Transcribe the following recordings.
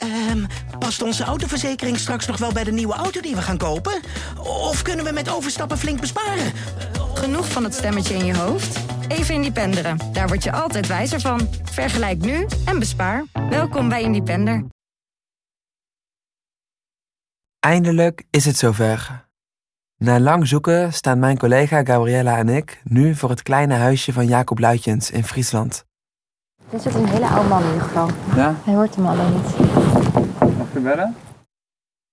Ehm, past onze autoverzekering straks nog wel bij de nieuwe auto die we gaan kopen? Of kunnen we met overstappen flink besparen? Genoeg van het stemmetje in je hoofd? Even Independeren. Daar word je altijd wijzer van. Vergelijk nu en bespaar. Welkom bij Independer. Eindelijk is het zover. Na lang zoeken staan mijn collega Gabriella en ik nu voor het kleine huisje van Jacob Luitjens in Friesland. Dit is een hele oude man in ieder geval. Ja? Hij hoort hem alleen niet. Mag je bellen?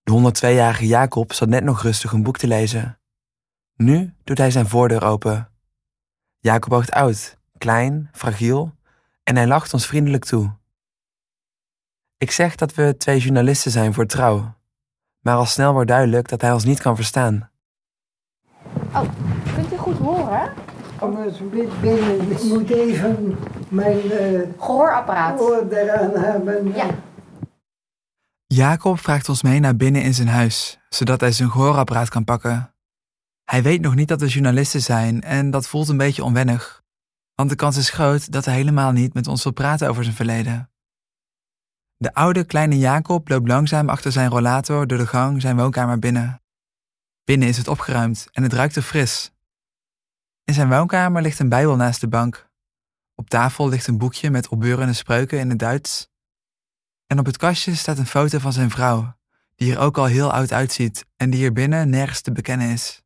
De 102-jarige Jacob zat net nog rustig een boek te lezen. Nu doet hij zijn voordeur open. Jacob oogt oud, klein, fragiel en hij lacht ons vriendelijk toe. Ik zeg dat we twee journalisten zijn voor trouw, maar al snel wordt duidelijk dat hij ons niet kan verstaan. Oh, kunt u goed horen? Om eens een beetje binnen. Ik moet even mijn eh Gehoorapparaat. oor eraan hebben. Ja. Jacob vraagt ons mee naar binnen in zijn huis, zodat hij zijn gehoorapparaat kan pakken. Hij weet nog niet dat we journalisten zijn en dat voelt een beetje onwennig. Want de kans is groot dat hij helemaal niet met ons wil praten over zijn verleden. De oude kleine Jacob loopt langzaam achter zijn rollator door de gang zijn woonkamer binnen. Binnen is het opgeruimd en het ruikt er fris. In zijn woonkamer ligt een bijbel naast de bank. Op tafel ligt een boekje met opbeurende spreuken in het Duits. En op het kastje staat een foto van zijn vrouw, die er ook al heel oud uitziet en die hier binnen nergens te bekennen is.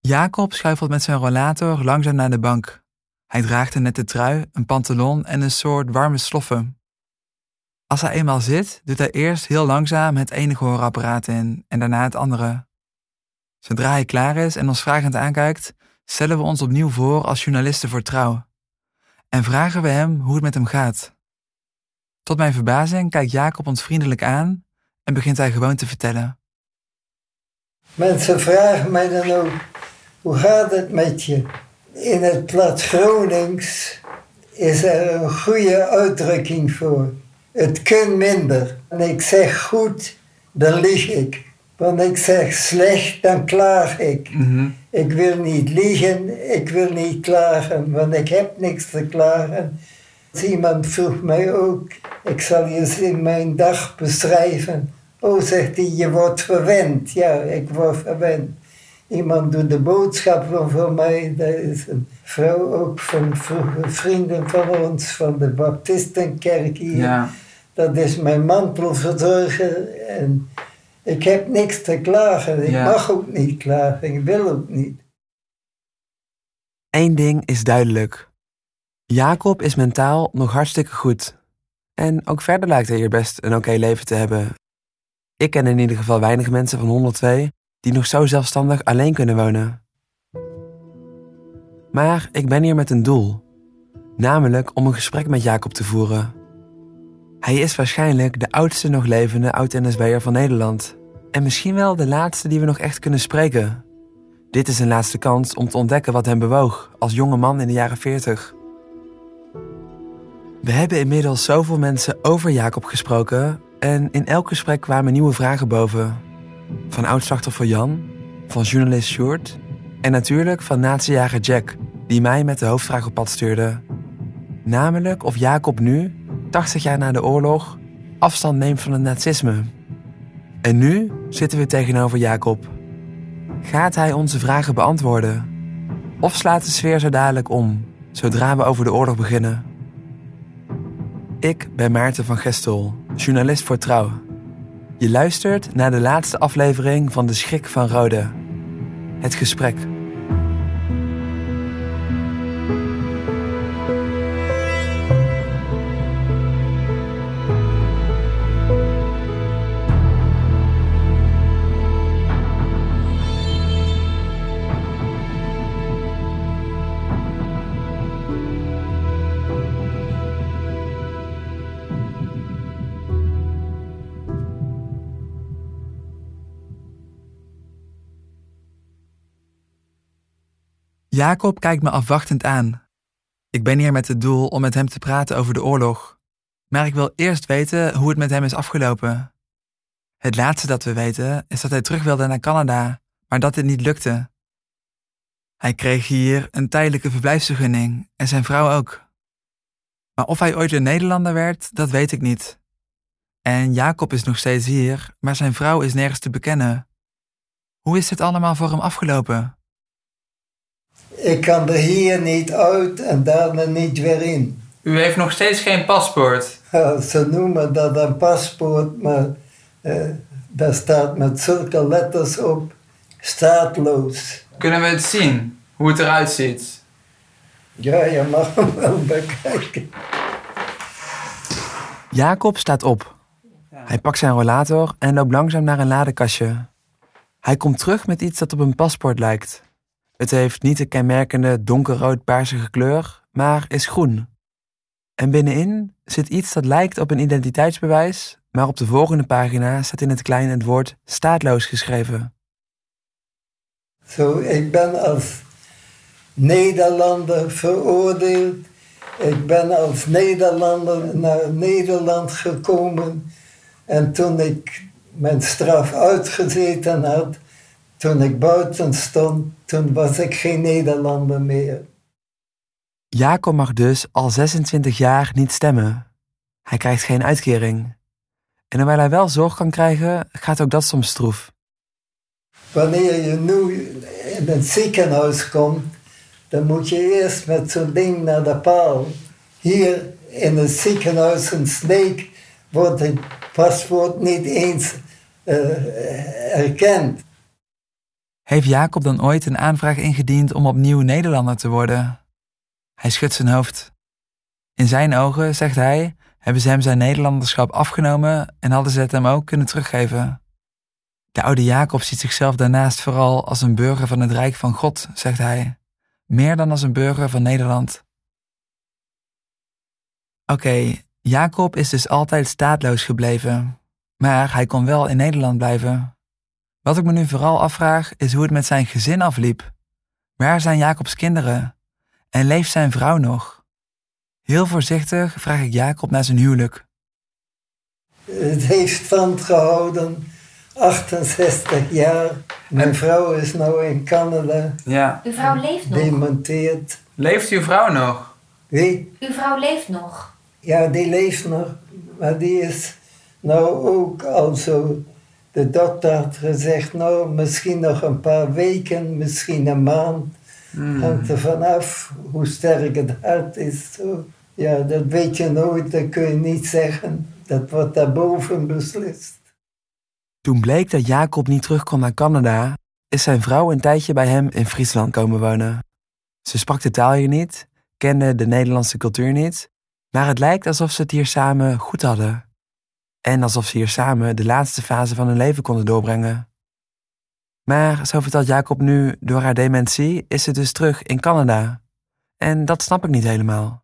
Jacob schuifelt met zijn rollator langzaam naar de bank. Hij draagt een nette trui, een pantalon en een soort warme sloffen. Als hij eenmaal zit, doet hij eerst heel langzaam het ene gehoorapparaat in en daarna het andere. Zodra hij klaar is en ons vragend aankijkt, stellen we ons opnieuw voor als journalisten voor trouw. En vragen we hem hoe het met hem gaat. Tot mijn verbazing kijkt Jacob ons vriendelijk aan en begint hij gewoon te vertellen. Mensen vragen mij dan ook, hoe gaat het met je? In het plat Gronings is er een goede uitdrukking voor. Het kan minder. En ik zeg goed, dan lieg ik. Want ik zeg slecht, dan klaag ik. Ik wil niet liegen, ik wil niet klagen, want ik heb niks te klagen. Iemand vroeg mij ook, ik zal je eens in mijn dag beschrijven. Oh, zegt hij, je wordt verwend. Ja, ik word verwend. Iemand doet de boodschappen voor mij. Dat is een vrouw ook van vroeger vrienden van ons, van de Baptistenkerk hier. Dat is mijn mantelverzorger. En ik heb niks te klagen. Ik Ja. mag ook niet klagen. Ik wil ook niet. Eén ding is duidelijk. Jacob is mentaal nog hartstikke goed. En ook verder lijkt hij hier best een oké leven te hebben. Ik ken in ieder geval weinig mensen van 102 die nog zo zelfstandig alleen kunnen wonen. Maar ik ben hier met een doel. Namelijk om een gesprek met Jacob te voeren. Hij is waarschijnlijk de oudste nog levende oud-NSB'er van Nederland. En misschien wel de laatste die we nog echt kunnen spreken. Dit is een laatste kans om te ontdekken wat hem bewoog als jonge man in de jaren 40. We hebben inmiddels zoveel mensen over Jacob gesproken en in elk gesprek kwamen nieuwe vragen boven. Van oud-slachtoffer Jan, van journalist Sjoerd en natuurlijk van natiejager Jack, die mij met de hoofdvraag op pad stuurde. Namelijk of Jacob nu, 80 jaar na de oorlog, afstand neemt van het nazisme. En nu zitten we tegenover Jacob. Gaat hij onze vragen beantwoorden? Of slaat de sfeer zo dadelijk om, zodra we over de oorlog beginnen? Ik ben Maarten van Gestel, journalist voor Trouw. Je luistert naar de laatste aflevering van De Schrik van Rode. Het gesprek. Jacob kijkt me afwachtend aan. Ik ben hier met het doel om met hem te praten over de oorlog. Maar ik wil eerst weten hoe het met hem is afgelopen. Het laatste dat we weten is dat hij terug wilde naar Canada, maar dat dit niet lukte. Hij kreeg hier een tijdelijke verblijfsvergunning en zijn vrouw ook. Maar of hij ooit een Nederlander werd, dat weet ik niet. En Jacob is nog steeds hier, maar zijn vrouw is nergens te bekennen. Hoe is dit allemaal voor hem afgelopen? Ik kan er hier niet uit en daarna niet weer in. U heeft nog steeds geen paspoort. Ja, ze noemen dat een paspoort, maar eh, daar staat met zulke letters op staatloos. Kunnen we het zien? Hoe het eruit ziet? Ja, je mag hem wel bekijken. Jacob staat op. Hij pakt zijn rollator en loopt langzaam naar een ladekastje. Hij komt terug met iets dat op een paspoort lijkt. Het heeft niet de kenmerkende donkerrood-paarsige kleur, maar is groen. En binnenin zit iets dat lijkt op een identiteitsbewijs, maar op de volgende pagina staat in het klein het woord staatloos geschreven. Zo, ik ben als Nederlander veroordeeld. Ik ben als Nederlander naar Nederland gekomen. En toen ik mijn straf uitgezeten had, toen ik buiten stond, toen was ik geen Nederlander meer. Jacob mag dus al 26 jaar niet stemmen. Hij krijgt geen uitkering. En hoewel hij wel zorg kan krijgen, gaat ook dat soms stroef. Wanneer je nu in het ziekenhuis komt, dan moet je eerst met zo'n ding naar de paal. Hier in het ziekenhuis in Sneek wordt het paspoort niet eens uh, erkend. Heeft Jacob dan ooit een aanvraag ingediend om opnieuw Nederlander te worden? Hij schudt zijn hoofd. In zijn ogen, zegt hij, hebben ze hem zijn Nederlanderschap afgenomen en hadden ze het hem ook kunnen teruggeven. De oude Jacob ziet zichzelf daarnaast vooral als een burger van het Rijk van God, zegt hij, meer dan als een burger van Nederland. Oké, Jacob is dus altijd staatloos gebleven, maar hij kon wel in Nederland blijven. Wat ik me nu vooral afvraag is hoe het met zijn gezin afliep. Waar zijn Jacobs kinderen? En leeft zijn vrouw nog? Heel voorzichtig vraag ik Jacob naar zijn huwelijk. Het heeft stand gehouden, 68 jaar. Mijn vrouw is nu in Canada. Ja. Uw vrouw leeft nog. Demonteerd. Leeft uw vrouw nog? Wie? Uw vrouw leeft nog. Ja, die leeft nog, maar die is nou ook al zo. De dokter had gezegd, nou, misschien nog een paar weken, misschien een maand. Hmm. Hangt er vanaf hoe sterk het hart is. Ja, dat weet je nooit, dat kun je niet zeggen. Dat wordt daarboven beslist. Toen bleek dat Jacob niet terug kon naar Canada, is zijn vrouw een tijdje bij hem in Friesland komen wonen. Ze sprak de taal hier niet, kende de Nederlandse cultuur niet, maar het lijkt alsof ze het hier samen goed hadden. En alsof ze hier samen de laatste fase van hun leven konden doorbrengen. Maar, zo vertelt Jacob nu, door haar dementie is ze dus terug in Canada. En dat snap ik niet helemaal.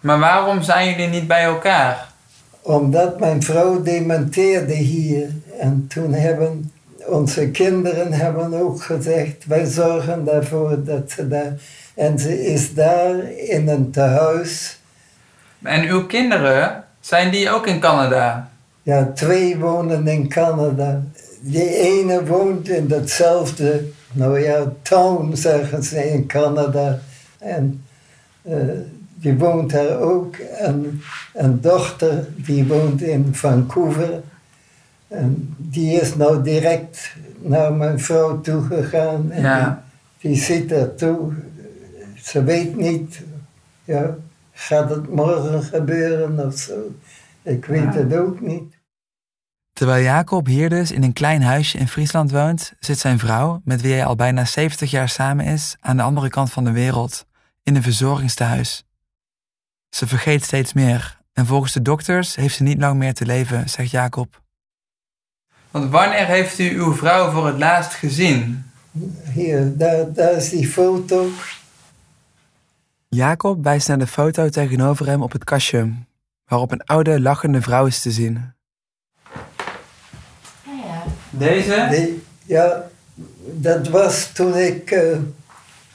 Maar waarom zijn jullie niet bij elkaar? Omdat mijn vrouw dementeerde hier. En toen hebben onze kinderen hebben ook gezegd, wij zorgen daarvoor dat ze daar... En ze is daar in een tehuis. En uw kinderen, zijn die ook in Canada? Ja, twee wonen in Canada. Die ene woont in datzelfde, nou ja, town zeggen ze in Canada. En eh, die woont daar ook. En een dochter, die woont in Vancouver. En die is nou direct naar mijn vrouw toegegaan. En Ja. die, die zit daar toe. Ze weet niet, ja, gaat het morgen gebeuren of zo. Ik weet het ook niet. Terwijl Jacob hier dus in een klein huisje in Friesland woont, zit zijn vrouw, met wie hij al bijna 70 jaar samen is, aan de andere kant van de wereld, in een verzorgingstehuis. Ze vergeet steeds meer en volgens de dokters heeft ze niet lang meer te leven, zegt Jacob. Want wanneer heeft u uw vrouw voor het laatst gezien? Hier, daar, daar is die foto. Jacob wijst naar de foto tegenover hem op het kastje, waarop een oude lachende vrouw is te zien. Deze? Die, ja, dat was toen ik eh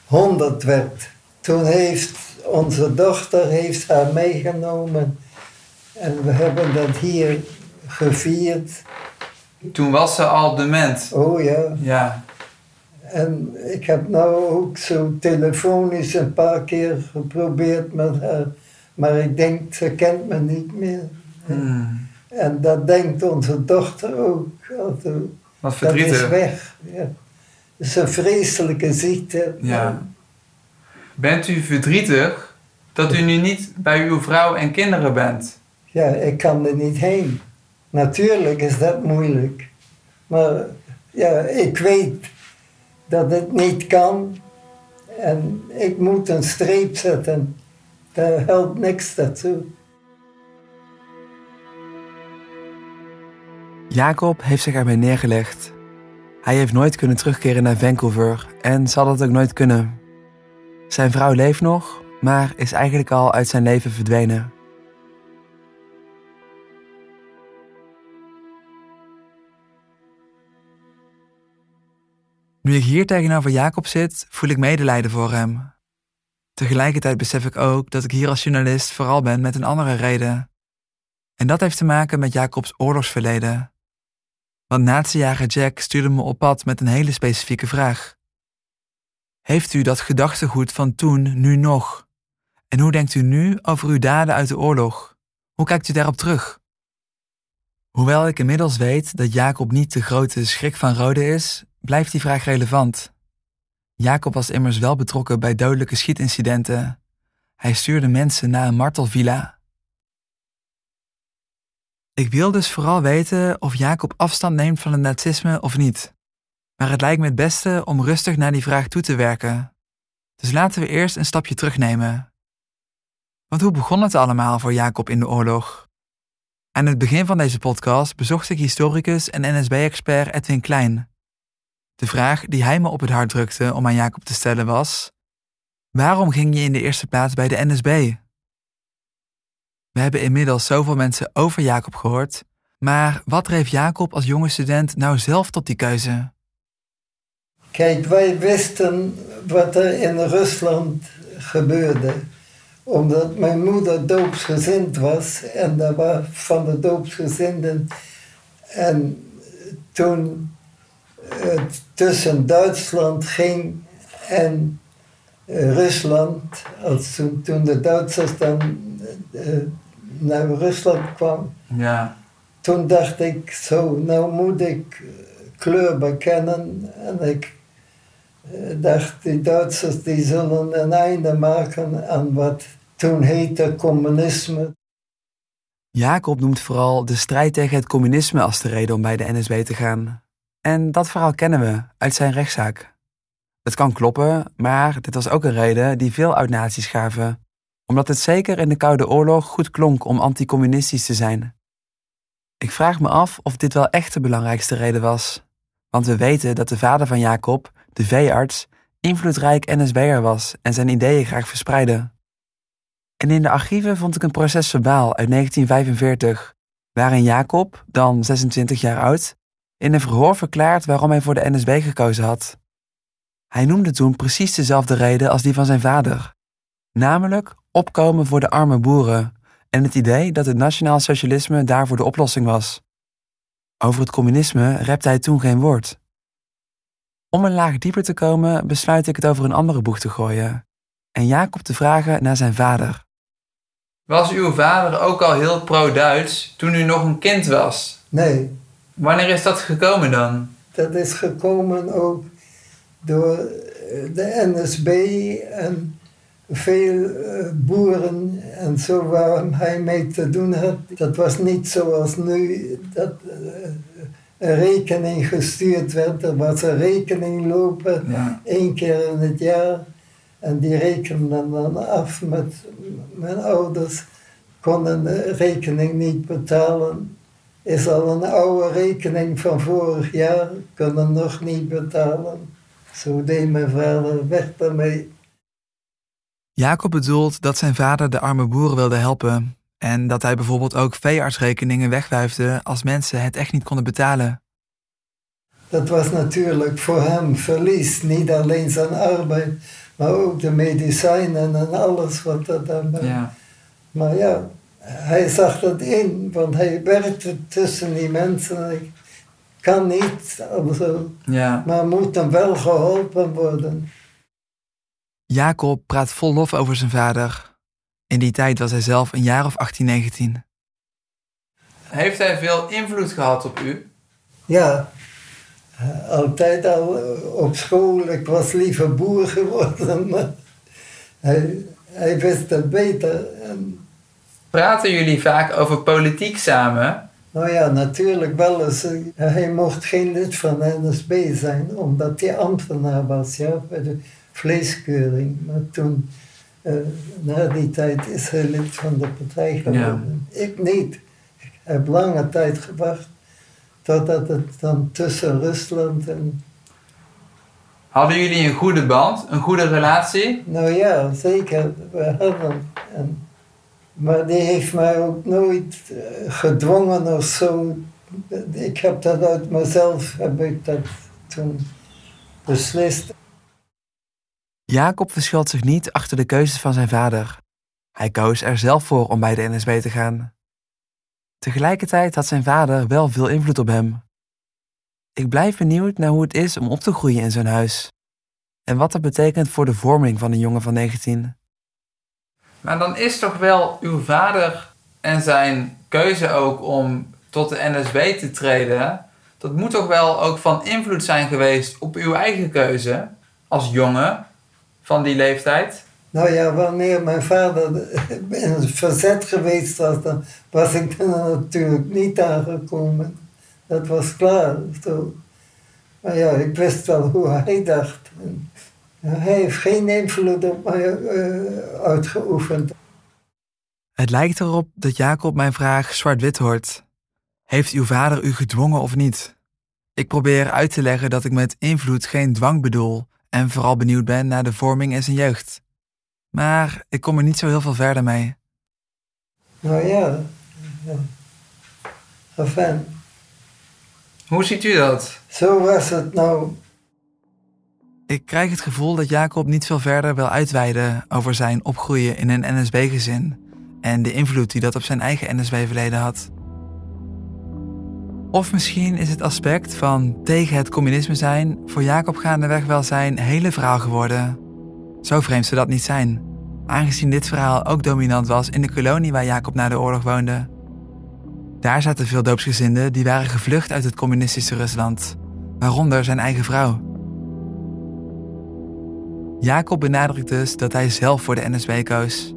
100 werd. Toen heeft onze dochter heeft haar meegenomen. En we hebben dat hier gevierd. Toen was ze al dement. Oh ja. Ja. En ik heb nou ook zo telefonisch een paar keer geprobeerd met haar. Maar ik denk, ze kent me niet meer. Hmm. En dat denkt onze dochter ook. Wat Dat is verdrietig. weg. Ja. Het is een vreselijke ziekte. Ja. Bent u verdrietig dat u nu niet bij uw vrouw en kinderen bent? Ja, ik kan er niet heen. Natuurlijk is dat moeilijk. Maar ja, ik weet dat het niet kan. En ik moet een streep zetten. Daar helpt niks daartoe. Jacob heeft zich erbij neergelegd. Hij heeft nooit kunnen terugkeren naar Vancouver en zal dat ook nooit kunnen. Zijn vrouw leeft nog, maar is eigenlijk al uit zijn leven verdwenen. Nu ik hier tegenover Jacob zit, voel ik medelijden voor hem. Tegelijkertijd besef ik ook dat ik hier als journalist vooral ben met een andere reden. En dat heeft te maken met Jacobs oorlogsverleden. Want nazijager Jack stuurde me op pad met een hele specifieke vraag. Heeft u dat gedachtegoed van toen nu nog? En hoe denkt u nu over uw daden uit de oorlog? Hoe kijkt u daarop terug? Hoewel ik inmiddels weet dat Jacob niet de grote schrik van Rode is, blijft die vraag relevant. Jacob was immers wel betrokken bij dodelijke schietincidenten. Hij stuurde mensen naar een martelvilla. Ik wil dus vooral weten of Jacob afstand neemt van het nazisme of niet. Maar het lijkt me het beste om rustig naar die vraag toe te werken. Dus laten we eerst een stapje terugnemen. Want hoe begon het allemaal voor Jacob in de oorlog? Aan het begin van deze podcast bezocht ik historicus en NSB-expert Edwin Klein. De vraag die hij me op het hart drukte om aan Jacob te stellen was: Waarom ging je in de eerste plaats bij de NSB? We hebben inmiddels zoveel mensen over Jacob gehoord, maar wat dreef Jacob als jonge student nou zelf tot die keuze? Kijk, wij wisten wat er in Rusland gebeurde. Omdat mijn moeder doopsgezind was en daar was van de doopsgezinden. En toen het tussen Duitsland ging en eh, Rusland, als toen, toen de Duitsers dan eh, naar Rusland kwamen, Ja, toen dacht ik zo, nou moet ik eh, kleur bekennen. En ik eh, dacht, die Duitsers die zullen een einde maken aan wat toen heette communisme. Jacob noemt vooral de strijd tegen het communisme als de reden om bij de NSB te gaan. En dat verhaal kennen we uit zijn rechtszaak. Het kan kloppen, maar dit was ook een reden die veel oud-nazi's gaven, omdat het zeker in de Koude Oorlog goed klonk om anticommunistisch te zijn. Ik vraag me af of dit wel echt de belangrijkste reden was, want we weten dat de vader van Jacob, de veearts, invloedrijk NSB'er was en zijn ideeën graag verspreidde. En in de archieven vond ik een proces verbaal uit 1945, waarin Jacob, dan 26 jaar oud, in een verhoor verklaart waarom hij voor de NSB gekozen had. Hij noemde toen precies dezelfde reden als die van zijn vader, namelijk opkomen voor de arme boeren en het idee dat het nationaal socialisme daarvoor de oplossing was. Over het communisme repte hij toen geen woord. Om een laag dieper te komen, besluit ik het over een andere boeg te gooien en Jacob te vragen naar zijn vader. Was uw vader ook al heel pro-Duits toen u nog een kind was? Nee, Wanneer is dat gekomen dan? dat is gekomen ook door eh, de NSB en veel eh, boeren en zo waar hij mee te doen had. Dat was niet zoals nu dat eh, een rekening gestuurd werd. Er was een rekening lopen Ja. één keer in het jaar. En die rekenden dan af met mijn ouders. Konden de rekening niet betalen. Is al een oude rekening van vorig jaar. Kunnen nog niet betalen. Zo deed mijn vader weg daarmee. Jacob bedoelt dat zijn vader de arme boeren wilde helpen en dat hij bijvoorbeeld ook veeartsrekeningen wegwuifde als mensen het echt niet konden betalen. Dat was natuurlijk voor hem verlies. Niet alleen zijn arbeid, maar ook de medicijnen en alles wat er daarbij. Maar ja, hij zag dat in, want hij werkte tussen die mensen. Ik kan niet, also, ja. maar moet hem wel geholpen worden. Jacob praat vol lof over zijn vader. In die tijd was hij zelf een jaar of 18, 19. heeft hij veel invloed gehad op u? Ja, eh, altijd al eh, op school. Ik was liever boer geworden, maar hij, hij wist het beter. En, Praten jullie vaak over politiek samen? nou ja, natuurlijk wel eens. eh, Hij mocht geen lid van de NSB zijn, omdat hij ambtenaar was, ja, vleeskeuring. Maar toen, eh, na die tijd, is hij lid van de partij geworden. Ik niet. Ik heb lange tijd gewacht totdat het dan tussen Rusland en Hadden jullie een goede band, een goede relatie? Nou ja, zeker. We hadden. En, maar die heeft mij ook nooit eh, gedwongen of zo. Ik heb dat uit mezelf, heb ik dat toen beslist. Jacob verschilt zich niet achter de keuzes van zijn vader. Hij koos er zelf voor om bij de NSB te gaan. Tegelijkertijd had zijn vader wel veel invloed op hem. Ik blijf benieuwd naar hoe het is om op te groeien in zo'n huis. En wat dat betekent voor de vorming van een jongen van 19. Maar dan is toch wel uw vader en zijn keuze ook om tot de NSB te treden. Dat moet toch wel ook van invloed zijn geweest op uw eigen keuze als jongen van die leeftijd? Nou ja, wanneer mijn vader in het verzet geweest was, dan was ik er natuurlijk niet aangekomen. Dat was klaar. Zo. Maar ja, ik wist wel hoe hij dacht. En hij heeft geen invloed op mij eh, uitgeoefend. Het lijkt erop dat Jacob mijn vraag zwart-wit hoort. Heeft uw vader u gedwongen of niet? Ik probeer uit te leggen dat ik met invloed geen dwang bedoel en vooral benieuwd ben naar de vorming in zijn jeugd. Maar ik kom er niet zo heel veel verder mee. Nou ja, ja. Enfin, Hoe ziet u dat? zo was het nou. Ik krijg het gevoel dat Jacob niet veel verder wil uitweiden over zijn opgroeien in een NSB-gezin en de invloed die dat op zijn eigen NSB-verleden had. Of misschien is het aspect van tegen het communisme zijn voor Jacob gaandeweg wel zijn hele verhaal geworden. Zo vreemd zou dat niet zijn, aangezien dit verhaal ook dominant was in de kolonie waar Jacob na de oorlog woonde. Daar zaten veel doopsgezinden die waren gevlucht uit het communistische Rusland, waaronder zijn eigen vrouw. Jacob benadrukt dus dat hij zelf voor de NSB koos.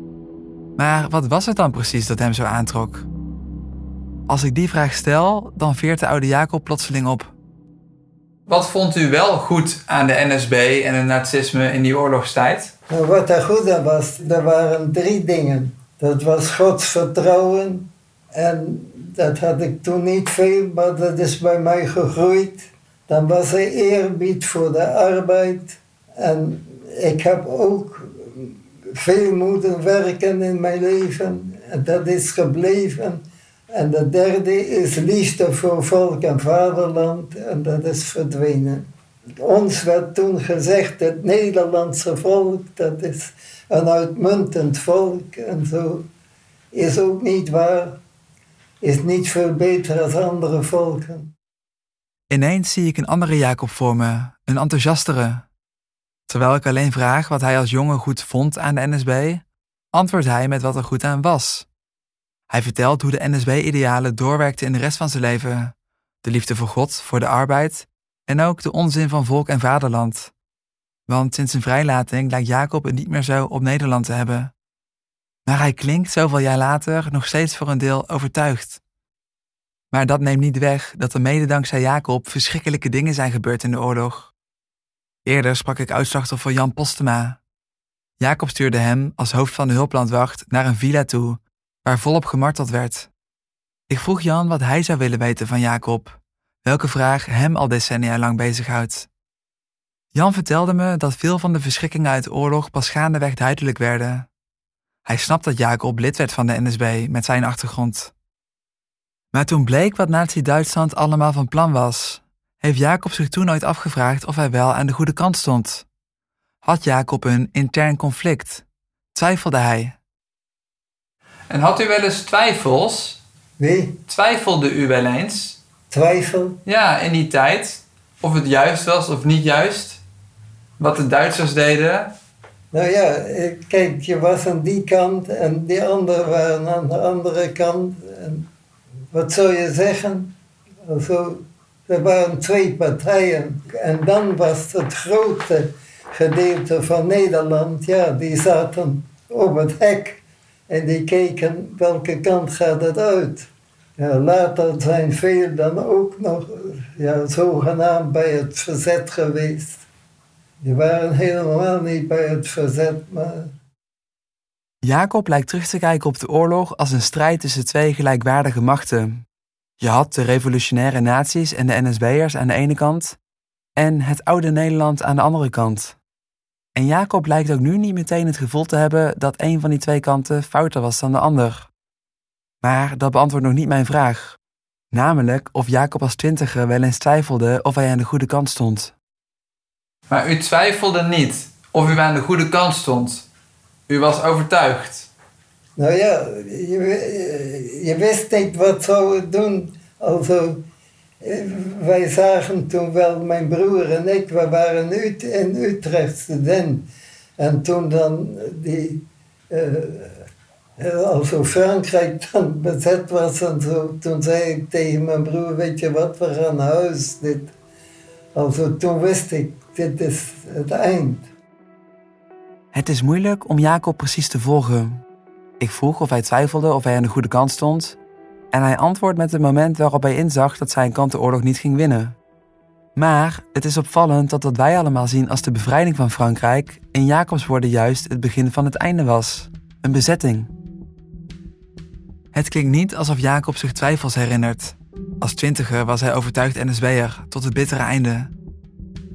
Maar wat was het dan precies dat hem zo aantrok? Als ik die vraag stel, dan veert de oude Jacob plotseling op. Wat vond u wel goed aan de NSB en het nazisme in die oorlogstijd? Nou, wat er goed aan was, er waren drie dingen. Dat was Gods vertrouwen. En dat had ik toen niet veel, maar dat is bij mij gegroeid. Dan was er eerbied voor de arbeid. En ik heb ook veel moeten werken in mijn leven. En dat is gebleven. En de derde is liefde voor volk en vaderland. En dat is verdwenen. Ons werd toen gezegd, het Nederlandse volk, dat is een uitmuntend volk. En zo is ook niet waar. Is niet veel beter als andere volken. Ineens zie ik een andere Jacob voor me, een enthousiastere. Terwijl ik alleen vraag wat hij als jongen goed vond aan de NSB, antwoordt hij met wat er goed aan was. Hij vertelt hoe de NSB-idealen doorwerkten in de rest van zijn leven: de liefde voor God, voor de arbeid en ook de onzin van volk en vaderland. Want sinds zijn vrijlating lijkt Jacob het niet meer zo op Nederland te hebben. Maar hij klinkt zoveel jaar later nog steeds voor een deel overtuigd. Maar dat neemt niet weg dat er mede dankzij Jacob verschrikkelijke dingen zijn gebeurd in de oorlog. Eerder sprak ik uitslachtoffer Jan Postema. Jacob stuurde hem als hoofd van de hulplandwacht naar een villa toe, waar volop gemarteld werd. Ik vroeg Jan wat hij zou willen weten van Jacob, welke vraag hem al decennia lang bezighoudt. Jan vertelde me dat veel van de verschrikkingen uit de oorlog pas gaandeweg duidelijk werden. Hij snapt dat Jacob lid werd van de NSB met zijn achtergrond. Maar toen bleek wat Nazi-Duitsland allemaal van plan was, heeft Jacob zich toen nooit afgevraagd of hij wel aan de goede kant stond. Had Jacob een intern conflict? Twijfelde hij? En had u wel eens twijfels? Wie? Twijfelde u wel eens? Twijfel? Ja, in die tijd. Of het juist was of niet juist. Wat de Duitsers deden. Nou ja, eh, kijk, je was aan die kant en die anderen waren aan de andere kant. En wat zou je zeggen? Also, er waren twee partijen. En dan was het grote gedeelte van Nederland, ja, die zaten op het hek. En die keken welke kant gaat het uit. Ja, later zijn veel dan ook nog ja, zogenaamd bij het verzet geweest. Die waren helemaal niet bij het verzet, maar... Jacob lijkt terug te kijken op de oorlog als een strijd tussen twee gelijkwaardige machten. Je had de revolutionaire naties en de NSB'ers aan de ene kant en het oude Nederland aan de andere kant. En Jacob lijkt ook nu niet meteen het gevoel te hebben dat een van die twee kanten fouter was dan de ander. Maar dat beantwoordt nog niet mijn vraag. Namelijk of Jacob als twintiger wel eens twijfelde of hij aan de goede kant stond. Maar u twijfelde niet of u aan de goede kant stond. U was overtuigd. Nou ja, je, je wist niet wat zou het doen. Also, wij zagen toen wel, mijn broer en ik, we waren in Utrecht student. En toen dan die, uh, also Frankrijk dan bezet was en zo, toen zei ik tegen mijn broer, weet je wat, we gaan naar huis. Dit. Also toen wist ik, dit is het eind. Het is moeilijk om Jacob precies te volgen. Ik vroeg of hij twijfelde of hij aan de goede kant stond. En hij antwoordt met het moment waarop hij inzag dat zijn kant de oorlog niet ging winnen. Maar het is opvallend dat wat wij allemaal zien als de bevrijding van Frankrijk in Jacobs woorden juist het begin van het einde was: een bezetting. Het klinkt niet alsof Jacob zich twijfels herinnert. Als twintiger was hij overtuigd NSB'er tot het bittere einde.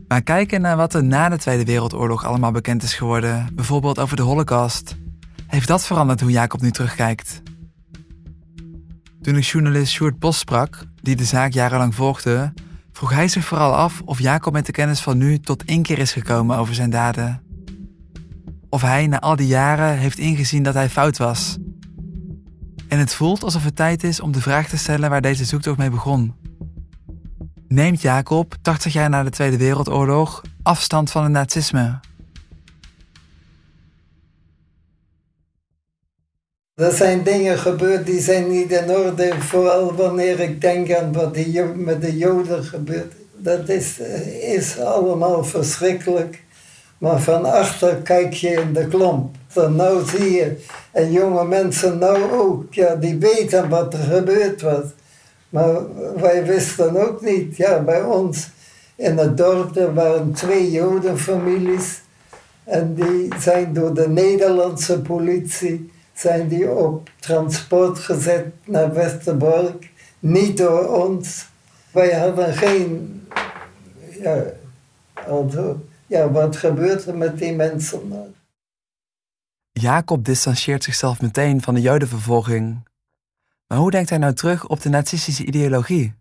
Maar kijken naar wat er na de Tweede Wereldoorlog allemaal bekend is geworden, bijvoorbeeld over de Holocaust, heeft dat veranderd hoe Jacob nu terugkijkt. Toen ik journalist Sjoerd Bos sprak, die de zaak jarenlang volgde, vroeg hij zich vooral af of Jacob met de kennis van nu tot één keer is gekomen over zijn daden. Of hij na al die jaren heeft ingezien dat hij fout was. En het voelt alsof het tijd is om de vraag te stellen waar deze zoektocht mee begon. Neemt Jacob, 80 jaar na de Tweede Wereldoorlog, afstand van het nazisme? Er zijn dingen gebeurd die zijn niet in orde, vooral wanneer ik denk aan wat met de Joden gebeurt. Dat is, eh, is allemaal verschrikkelijk. Maar van achter kijk je in de klomp. Dan nou zie je, en jonge mensen nou ook, ja, die weten wat er gebeurd was. Maar wij wisten ook niet, ja, bij ons in het dorp er waren twee Jodenfamilies. En die zijn door de Nederlandse politie zijn die op transport gezet naar Westerbork. Niet door ons. Wij hadden geen. Ja, also, ja, wat gebeurt er met die mensen? Jacob distancieert zichzelf meteen van de Jodenvervolging. Maar hoe denkt hij nou terug op de nazistische ideologie?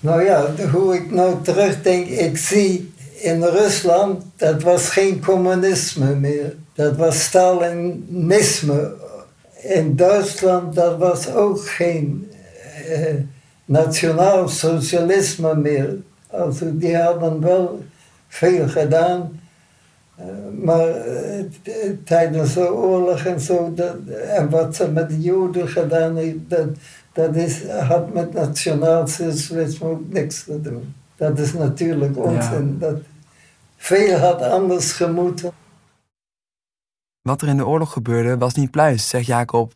Nou ja, hoe ik nou terugdenk, ik zie in Rusland, dat was geen communisme meer. Dat was Stalinisme. In Duitsland, dat was ook geen eh, nationaal socialisme meer. Also die hadden wel veel gedaan. Uh, maar uh, tijdens de oorlog en zo, dat, en wat ze met de Joden gedaan heeft, dat, dat is, had met nationaal socialisme ook niks te doen. Dat is natuurlijk onzin. Ja. Dat, veel had anders gemoeten. Wat er in de oorlog gebeurde was niet pluis, zegt Jacob.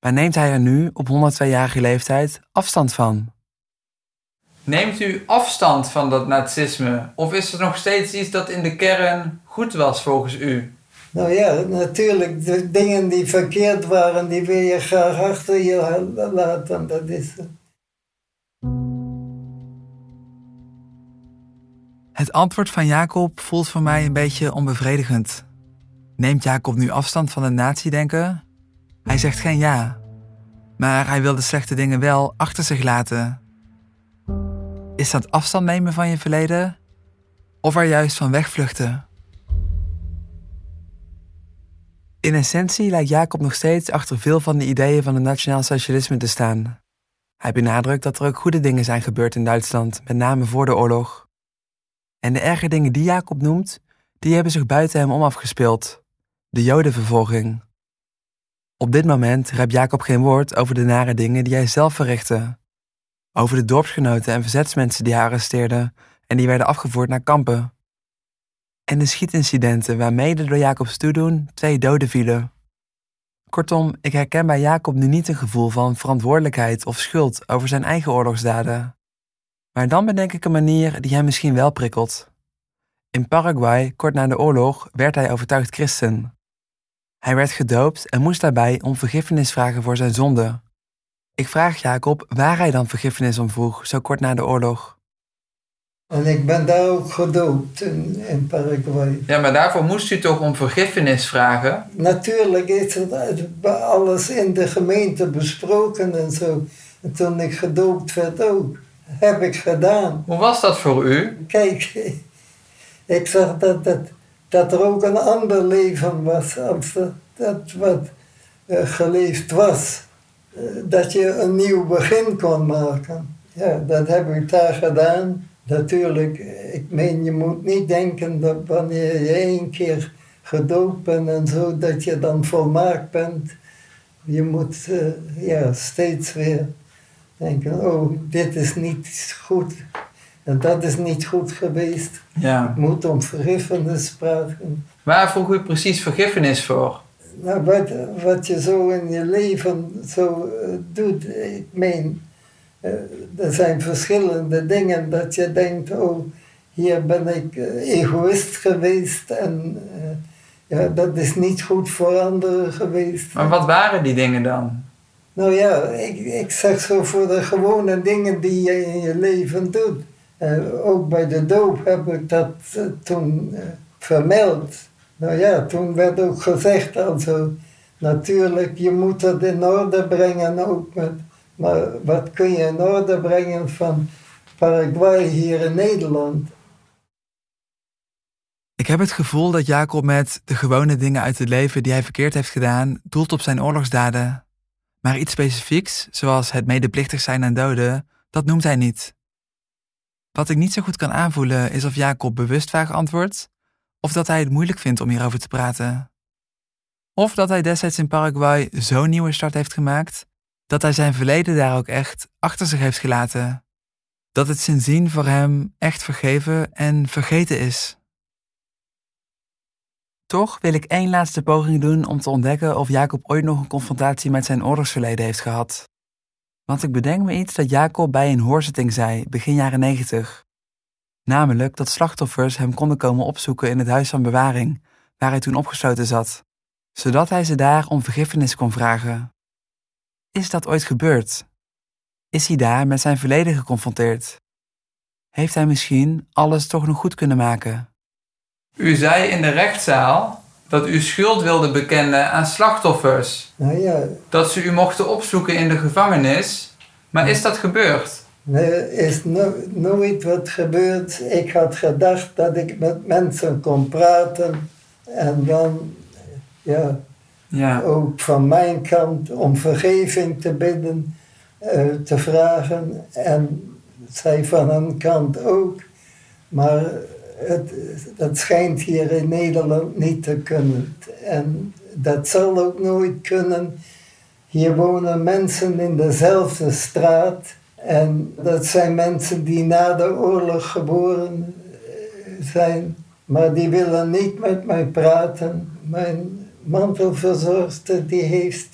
Maar neemt hij er nu, op 102-jarige leeftijd, afstand van? Neemt u afstand van dat nazisme? Of is er nog steeds iets dat in de kern goed was volgens u? Nou ja, natuurlijk. De dingen die verkeerd waren, die wil je graag achter je laten. Dat is Het antwoord van Jacob voelt voor mij een beetje onbevredigend. Neemt Jacob nu afstand van het nazi-denken? Hij zegt geen ja. Maar hij wil de slechte dingen wel achter zich laten. Is dat afstand nemen van je verleden? Of er juist van wegvluchten? In essentie lijkt Jacob nog steeds achter veel van de ideeën van het nationaal socialisme te staan. Hij benadrukt dat er ook goede dingen zijn gebeurd in Duitsland, met name voor de oorlog. En de erge dingen die Jacob noemt, die hebben zich buiten hem om afgespeeld. De Jodenvervolging. Op dit moment rept Jacob geen woord over de nare dingen die hij zelf verrichtte. Over de dorpsgenoten en verzetsmensen die hij arresteerde en die werden afgevoerd naar kampen. En de schietincidenten waarmee door Jacobs toedoen twee doden vielen. Kortom, ik herken bij Jacob nu niet een gevoel van verantwoordelijkheid of schuld over zijn eigen oorlogsdaden. Maar dan bedenk ik een manier die hem misschien wel prikkelt. In Paraguay, kort na de oorlog, werd hij overtuigd christen. Hij werd gedoopt en moest daarbij om vergiffenis vragen voor zijn zonde. Ik vraag Jacob waar hij dan vergiffenis om vroeg, zo kort na de oorlog. En ik ben daar ook gedoopt in, in Paraguay. Ja, maar daarvoor moest u toch om vergiffenis vragen? Natuurlijk is het alles in de gemeente besproken en zo. En toen ik gedoopt werd ook. Heb ik gedaan. Hoe was dat voor u? Kijk, ik zag dat, dat, dat er ook een ander leven was als dat, wat uh, geleefd was. Uh, dat je een nieuw begin kon maken. Ja, dat heb ik daar gedaan. Natuurlijk, ik meen, je moet niet denken dat wanneer je één keer gedoopt bent en zo, dat je dan volmaakt bent. Je moet ja, steeds weer denken, oh, dit is niet goed. En dat is niet goed geweest. Ja. Ik moet om vergiffenis praten. Waar vroeg u precies vergiffenis voor? Nou, wat, wat je zo in je leven zo uh, doet, ik meen, uh, er zijn verschillende dingen dat je denkt, oh, hier ben ik uh, egoïst geweest en ja, dat is niet goed voor anderen geweest. Maar wat waren die dingen dan? Nou ja, ik, ik zeg zo voor de gewone dingen die je in je leven doet. Uh, ook bij de doop heb ik dat uh, toen uh, vermeld. Nou ja, toen werd ook gezegd, also, natuurlijk, je moet het in orde brengen ook met, maar wat kun je in orde brengen van Paraguay hier in Nederland? Ik heb het gevoel dat Jacob met de gewone dingen uit het leven die hij verkeerd heeft gedaan, doelt op zijn oorlogsdaden. Maar iets specifieks, zoals het medeplichtig zijn aan doden, dat noemt hij niet. Wat ik niet zo goed kan aanvoelen is of Jacob bewust vaag antwoordt, of dat hij het moeilijk vindt om hierover te praten. Of dat hij destijds in Paraguay zo'n nieuwe start heeft gemaakt, dat hij zijn verleden daar ook echt achter zich heeft gelaten. Dat het sindsdien voor hem echt vergeven en vergeten is. Toch wil ik één laatste poging doen om te ontdekken of Jacob ooit nog een confrontatie met zijn oorlogsverleden heeft gehad. Want ik bedenk me iets dat Jacob bij een hoorzitting zei, begin jaren 90. Namelijk dat slachtoffers hem konden komen opzoeken in het huis van bewaring, waar hij toen opgesloten zat, zodat hij ze daar om vergiffenis kon vragen. Is dat ooit gebeurd? Is hij daar met zijn verleden geconfronteerd? Heeft hij misschien alles toch nog goed kunnen maken? U zei in de rechtszaal dat u schuld wilde bekennen aan slachtoffers. Nou ja, Dat ze u mochten opzoeken in de gevangenis. Maar is dat gebeurd? er is no nooit wat gebeurd. Ik had gedacht dat ik met mensen kon praten en dan, ja, Ja. ook van mijn kant om vergeving te bidden, eh, te vragen. En zij van hun kant ook. Maar het, dat schijnt hier in Nederland niet te kunnen. En dat zal ook nooit kunnen. Hier wonen mensen in dezelfde straat. En dat zijn mensen die na de oorlog geboren eh, zijn. Maar die willen niet met mij praten. Mijn mantelverzorgster die heeft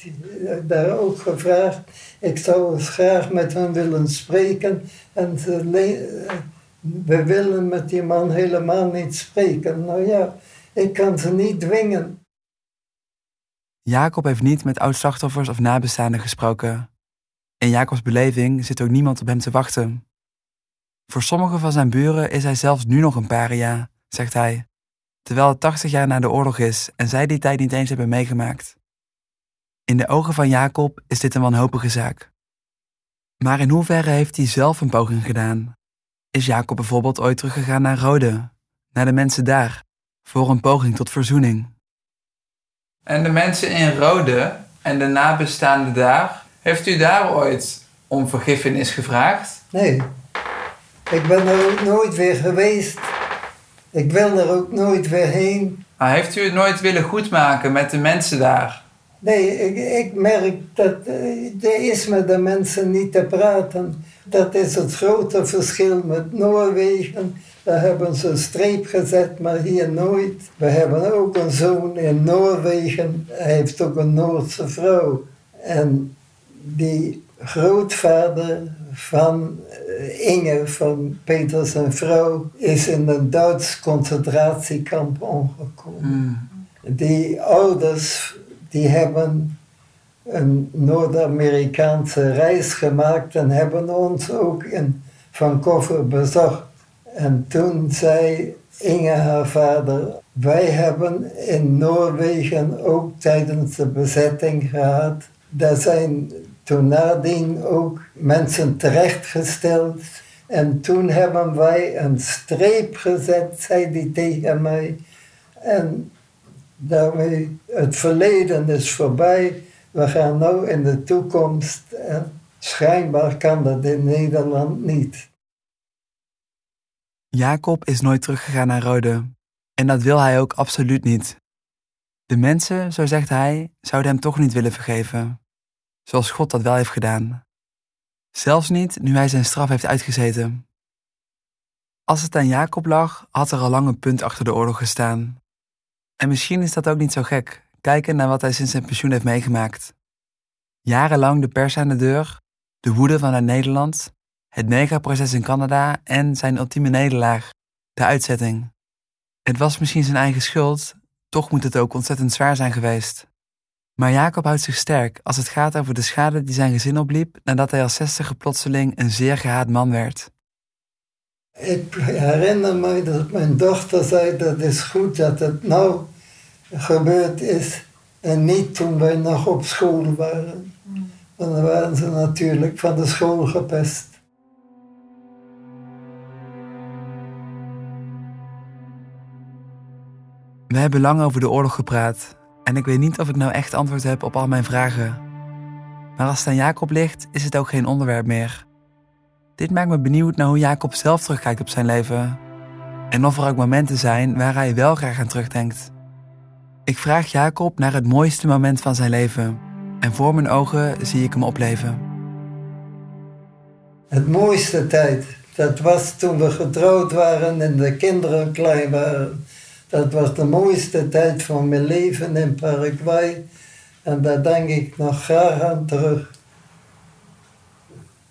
daar ook gevraagd. Ik zou eens graag met hen willen spreken. En ze we willen met die man helemaal niet spreken. Nou ja, ik kan ze niet dwingen. Jacob heeft niet met oud-slachtoffers of nabestaanden gesproken. In Jacobs beleving zit ook niemand op hem te wachten. Voor sommige van zijn buren is hij zelfs nu nog een paria, zegt hij, terwijl het 80 jaar na de oorlog is en zij die tijd niet eens hebben meegemaakt. In de ogen van Jacob is dit een wanhopige zaak. Maar in hoeverre heeft hij zelf een poging gedaan? Is Jacob bijvoorbeeld ooit teruggegaan naar Rode, naar de mensen daar, voor een poging tot verzoening? En de mensen in Rode en de nabestaanden daar, heeft u daar ooit om vergiffenis gevraagd? Nee, ik ben er ook nooit weer geweest. Ik wil er ook nooit weer heen. Maar heeft u het nooit willen goedmaken met de mensen daar? Nee, ik, ik merk dat uh, er is met de mensen niet te praten. Dat is het grote verschil met Noorwegen. Daar hebben ze een streep gezet, maar hier nooit. We hebben ook een zoon in Noorwegen. Hij heeft ook een Noordse vrouw. En die grootvader van eh, Inge, van Peters en vrouw, is in een Duits concentratiekamp omgekomen. Hmm. Die ouders die hebben een Noord-Amerikaanse reis gemaakt en hebben ons ook in Vancouver bezocht. En toen zei Inge, haar vader, wij hebben in Noorwegen ook tijdens de bezetting gehad. Daar zijn toen nadien ook mensen terechtgesteld. En toen hebben wij een streep gezet, zei hij tegen mij. En daarmee, het verleden is voorbij. We gaan nu in de toekomst. En schijnbaar kan dat in Nederland niet. Jacob is nooit teruggegaan naar Rode. En dat wil hij ook absoluut niet. De mensen, zo zegt hij, zouden hem toch niet willen vergeven. Zoals God dat wel heeft gedaan. Zelfs niet nu hij zijn straf heeft uitgezeten. Als het aan Jacob lag, had er al lang een punt achter de oorlog gestaan. En misschien is dat ook niet zo gek, kijken naar wat hij sinds zijn pensioen heeft meegemaakt. Jarenlang de pers aan de deur, de woede vanuit Nederland, het megaproces in Canada en zijn ultieme nederlaag, de uitzetting. Het was misschien zijn eigen schuld, toch moet het ook ontzettend zwaar zijn geweest. Maar Jacob houdt zich sterk als het gaat over de schade die zijn gezin opliep nadat hij als zestiger plotseling een zeer gehaat man werd. Ik herinner me dat mijn dochter zei dat het is goed dat het nou gebeurd is en niet toen wij nog op school waren. Dan waren ze natuurlijk van de school gepest. We hebben lang over de oorlog gepraat en ik weet niet of ik nou echt antwoord heb op al mijn vragen. Maar als het aan Jacob ligt, is het ook geen onderwerp meer. Dit maakt me benieuwd naar hoe Jacob zelf terugkijkt op zijn leven. En of er ook momenten zijn waar hij wel graag aan terugdenkt. Ik vraag Jacob naar het mooiste moment van zijn leven. En voor mijn ogen zie ik hem opleven. Het mooiste tijd, dat was toen we getrouwd waren en de kinderen klein waren. Dat was de mooiste tijd van mijn leven in Paraguay. En daar denk ik nog graag aan terug.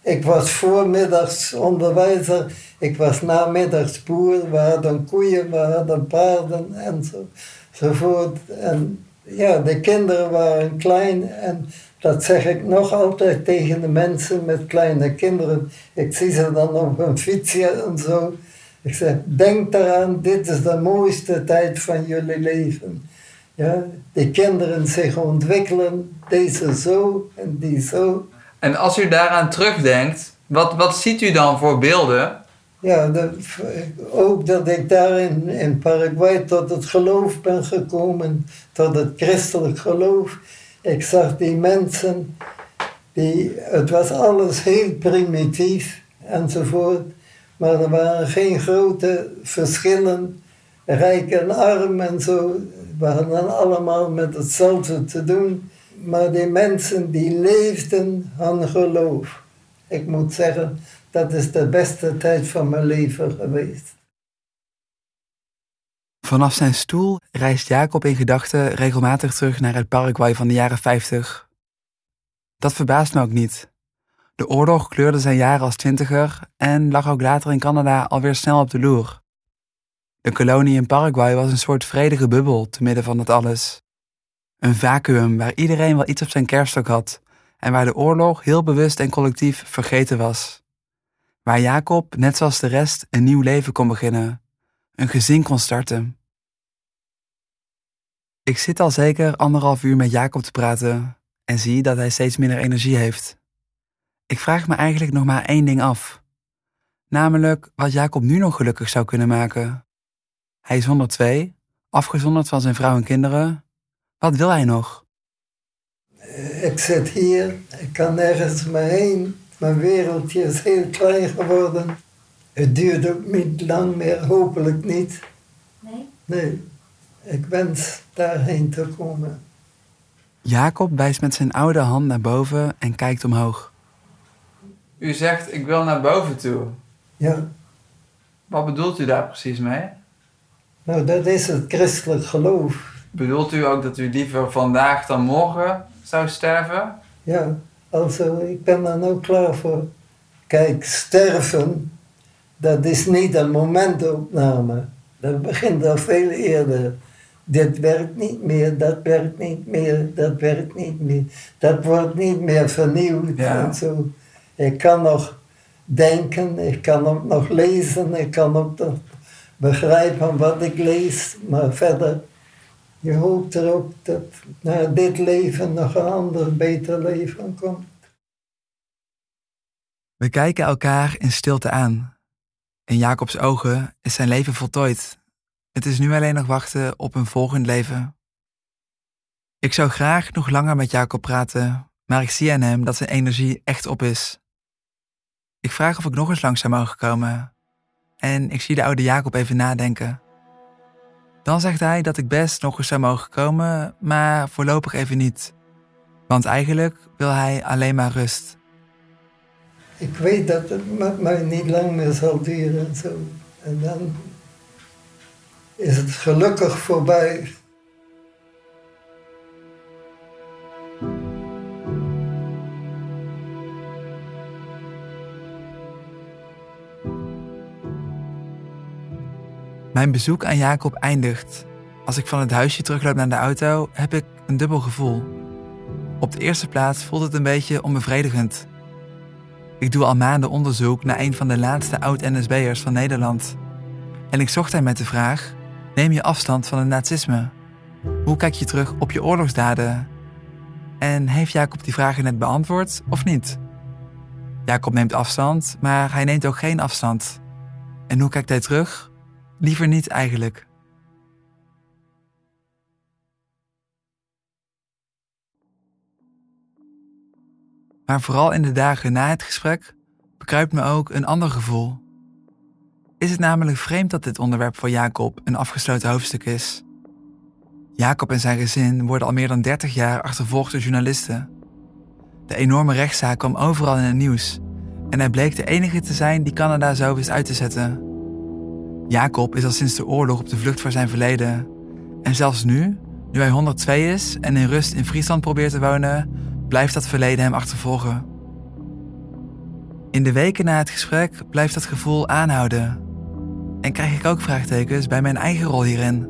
Ik was voormiddags onderwijzer, ik was namiddags boer. We hadden koeien, we hadden paarden enzovoort. En ja, de kinderen waren klein en dat zeg ik nog altijd tegen de mensen met kleine kinderen. Ik zie ze dan op een fietsje en zo. Ik zeg, denk eraan, dit is de mooiste tijd van jullie leven. Ja, de kinderen zich ontwikkelen, deze zo en die zo. En als u daaraan terugdenkt, wat, wat ziet u dan voor beelden? Ja, ook dat ik daar in, in Paraguay tot het geloof ben gekomen, tot het christelijk geloof. Ik zag die mensen, die, het was alles heel primitief enzovoort. Maar er waren geen grote verschillen, rijk en arm en zo. We hadden allemaal met hetzelfde te doen. Maar die mensen die leefden aan geloof. Ik moet zeggen, dat is de beste tijd van mijn leven geweest. Vanaf zijn stoel reist Jacob in gedachten regelmatig terug naar het Paraguay van de jaren 50. Dat verbaast me ook niet. De oorlog kleurde zijn jaren als twintiger en lag ook later in Canada alweer snel op de loer. De kolonie in Paraguay was een soort vredige bubbel te midden van het alles. Een vacuüm waar iedereen wel iets op zijn kerststok had en waar de oorlog heel bewust en collectief vergeten was. Waar Jacob, net zoals de rest, een nieuw leven kon beginnen, een gezin kon starten. Ik zit al zeker anderhalf uur met Jacob te praten en zie dat hij steeds minder energie heeft. Ik vraag me eigenlijk nog maar één ding af. Namelijk wat Jacob nu nog gelukkig zou kunnen maken. Hij is 102, afgezonderd van zijn vrouw en kinderen. Wat wil hij nog? Ik zit hier, ik kan nergens meer heen. Mijn wereldje is heel klein geworden. Het duurt ook niet lang meer, hopelijk niet. Nee? Nee, ik wens daarheen te komen. Jacob wijst met zijn oude hand naar boven en kijkt omhoog. U zegt, ik wil naar boven toe. Ja, Wat bedoelt u daar precies mee? nou dat is het christelijk geloof. Bedoelt u ook dat u liever vandaag dan morgen zou sterven? Ja, also ik ben er nou klaar voor. Kijk, sterven, dat is niet een momentopname. Dat begint al veel eerder. Dit werkt niet meer, dat werkt niet meer, dat werkt niet meer. Dat wordt niet meer vernieuwd Ja. en zo. Ik kan nog denken, ik kan ook nog lezen, ik kan ook nog begrijpen wat ik lees, maar verder, je hoopt erop dat na dit leven nog een ander, beter leven komt. We kijken elkaar in stilte aan. In Jacobs ogen is zijn leven voltooid. Het is nu alleen nog wachten op een volgend leven. Ik zou graag nog langer met Jacob praten, maar ik zie aan hem dat zijn energie echt op is. Ik vraag of ik nog eens langs zou mogen komen. En ik zie de oude Jacob even nadenken. Dan zegt hij dat ik best nog eens zou mogen komen, maar voorlopig even niet. Want eigenlijk wil hij alleen maar rust. Ik weet dat het met mij niet lang meer zal duren en zo. En dan is het gelukkig voorbij. Mijn bezoek aan Jacob eindigt. Als ik van het huisje terugloop naar de auto, heb ik een dubbel gevoel. Op de eerste plaats voelt het een beetje onbevredigend. Ik doe al maanden onderzoek naar een van de laatste oud-NSB'ers van Nederland. En ik zocht hem met de vraag: neem je afstand van het nazisme? Hoe kijk je terug op je oorlogsdaden? En heeft Jacob die vragen net beantwoord of niet? Jacob neemt afstand, maar hij neemt ook geen afstand. En hoe kijkt hij terug? Liever niet eigenlijk. Maar vooral in de dagen na het gesprek bekruipt me ook een ander gevoel. Is het namelijk vreemd dat dit onderwerp voor Jacob een afgesloten hoofdstuk is? Jacob en zijn gezin worden al meer dan 30 jaar achtervolgd door journalisten. De enorme rechtszaak kwam overal in het nieuws en hij bleek de enige te zijn die Canada zo wist uit te zetten. Jacob is al sinds de oorlog op de vlucht voor zijn verleden. En zelfs nu, nu hij 102 is en in rust in Friesland probeert te wonen, blijft dat verleden hem achtervolgen. In de weken na het gesprek blijft dat gevoel aanhouden. En krijg ik ook vraagtekens bij mijn eigen rol hierin.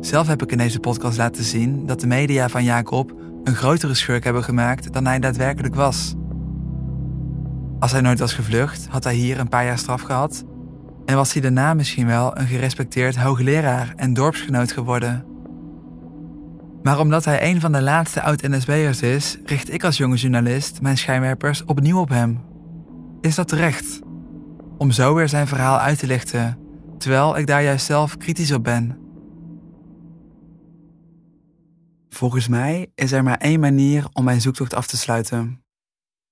Zelf heb ik in deze podcast laten zien dat de media van Jacob een grotere schurk hebben gemaakt dan hij daadwerkelijk was. Als hij nooit was gevlucht, had hij hier een paar jaar straf gehad en was hij daarna misschien wel een gerespecteerd hoogleraar en dorpsgenoot geworden. Maar omdat hij een van de laatste oud-NSB'ers is, richt ik als jonge journalist mijn schijnwerpers opnieuw op hem. Is dat terecht? Om zo weer zijn verhaal uit te lichten, terwijl ik daar juist zelf kritisch op ben. Volgens mij is er maar één manier om mijn zoektocht af te sluiten.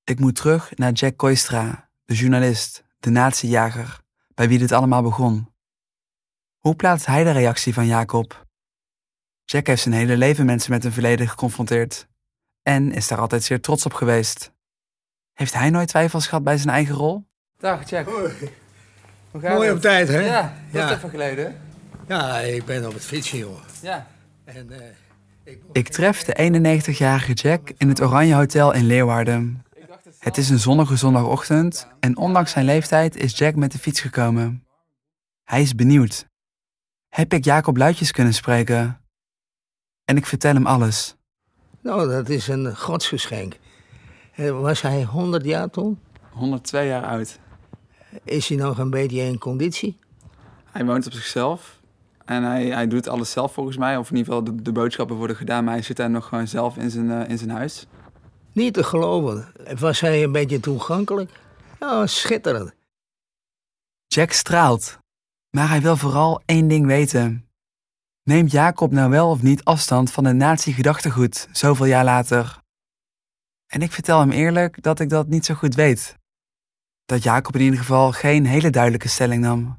Ik moet terug naar Jack Koistra, de journalist, de natiejager, bij wie dit allemaal begon. Hoe plaatst hij de reactie van Jacob? Jack heeft zijn hele leven mensen met een verleden geconfronteerd en is daar altijd zeer trots op geweest. Heeft hij nooit twijfels gehad bij zijn eigen rol? Dag Jack. Hoe gaat Mooi het? op tijd, hè? Ja, dat Ja. is even geleden. Ja, ik ben op het fietsje, joh. Ja. En, eh, ik, Ik tref de 91-jarige Jack in het Oranje Hotel in Leeuwarden. Het is een zonnige zondagochtend en ondanks zijn leeftijd is Jack met de fiets gekomen. Hij is benieuwd. Heb ik Jacob Luitjes kunnen spreken? En ik vertel hem alles. nou, dat is een godsgeschenk. Eh, Was hij 100 jaar toen? 102 jaar oud. Is hij nog een beetje in conditie? Hij woont op zichzelf. En hij, hij doet alles zelf volgens mij. Of in ieder geval de, de boodschappen worden gedaan. Maar hij zit daar nog gewoon zelf in zijn, eh, in zijn huis. Niet te geloven. Was hij een beetje toegankelijk? Ja, schitterend. Jack straalt. Maar hij wil vooral één ding weten. Neemt Jacob nou wel of niet afstand van het nazi-gedachtegoed zoveel jaar later? En ik vertel hem eerlijk dat ik dat niet zo goed weet. Dat Jacob in ieder geval geen hele duidelijke stelling nam.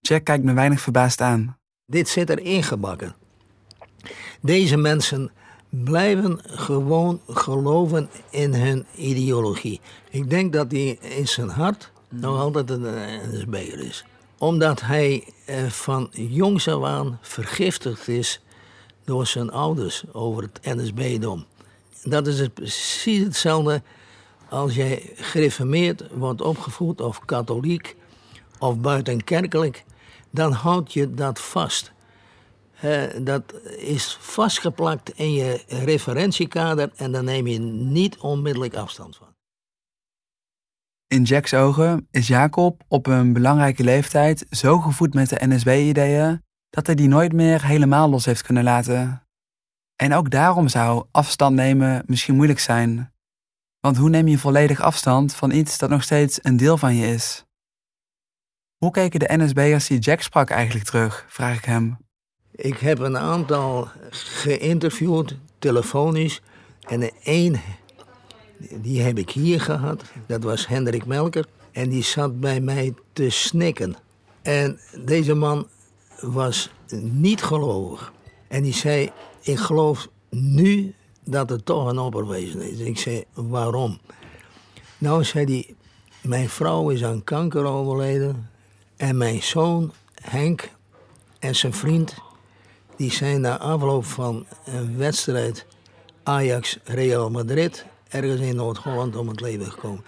Jack kijkt me weinig verbaasd aan. Dit zit er ingebakken. Deze mensen blijven gewoon geloven in hun ideologie. Ik denk dat hij in zijn hart nog altijd een NSB'er is. Omdat hij eh, van jongs af aan vergiftigd is door zijn ouders over het NSB-dom. Dat is het precies hetzelfde als jij gereformeerd wordt opgevoed of katholiek of buitenkerkelijk, dan houd je dat vast. Dat is vastgeplakt in je referentiekader en daar neem je niet onmiddellijk afstand van. In Jack's ogen is Jacob op een belangrijke leeftijd zo gevoed met de NSB-ideeën dat hij die nooit meer helemaal los heeft kunnen laten. En ook daarom zou afstand nemen misschien moeilijk zijn. Want hoe neem je volledig afstand van iets dat nog steeds een deel van je is? Hoe keken de NSB'ers die Jack sprak eigenlijk terug, vraag ik hem. Ik heb een aantal geïnterviewd, telefonisch. En één, die heb ik hier gehad. Dat was Hendrik Melker. En die zat bij mij te snikken. En deze man was niet gelovig. En die zei, ik geloof nu dat het toch een opperwezen is. Ik zei, waarom? Nou, zei hij, mijn vrouw is aan kanker overleden. En mijn zoon Henk en zijn vriend, die zijn na afloop van een wedstrijd Ajax-Real Madrid ergens in Noord-Holland om het leven gekomen.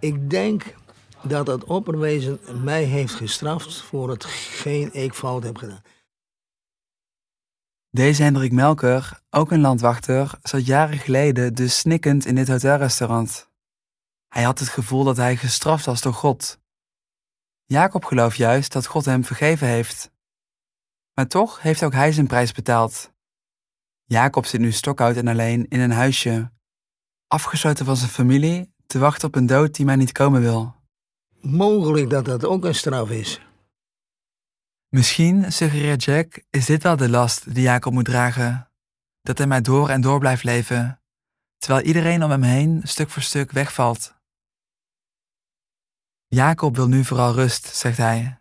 Ik denk dat het opperwezen mij heeft gestraft voor hetgeen ik fout heb gedaan. Deze Hendrik Melker, ook een landwachter, zat jaren geleden dus snikkend in dit hotelrestaurant. Hij had het gevoel dat hij gestraft was door God. Jacob gelooft juist dat God hem vergeven heeft. Maar toch heeft ook hij zijn prijs betaald. Jacob zit nu stokoud en alleen in een huisje, afgesloten van zijn familie, te wachten op een dood die maar niet komen wil. Mogelijk dat dat ook een straf is. Misschien, suggereert Jack, is dit wel de last die Jacob moet dragen. Dat hij maar door en door blijft leven, terwijl iedereen om hem heen stuk voor stuk wegvalt. Jacob wil nu vooral rust, zegt hij.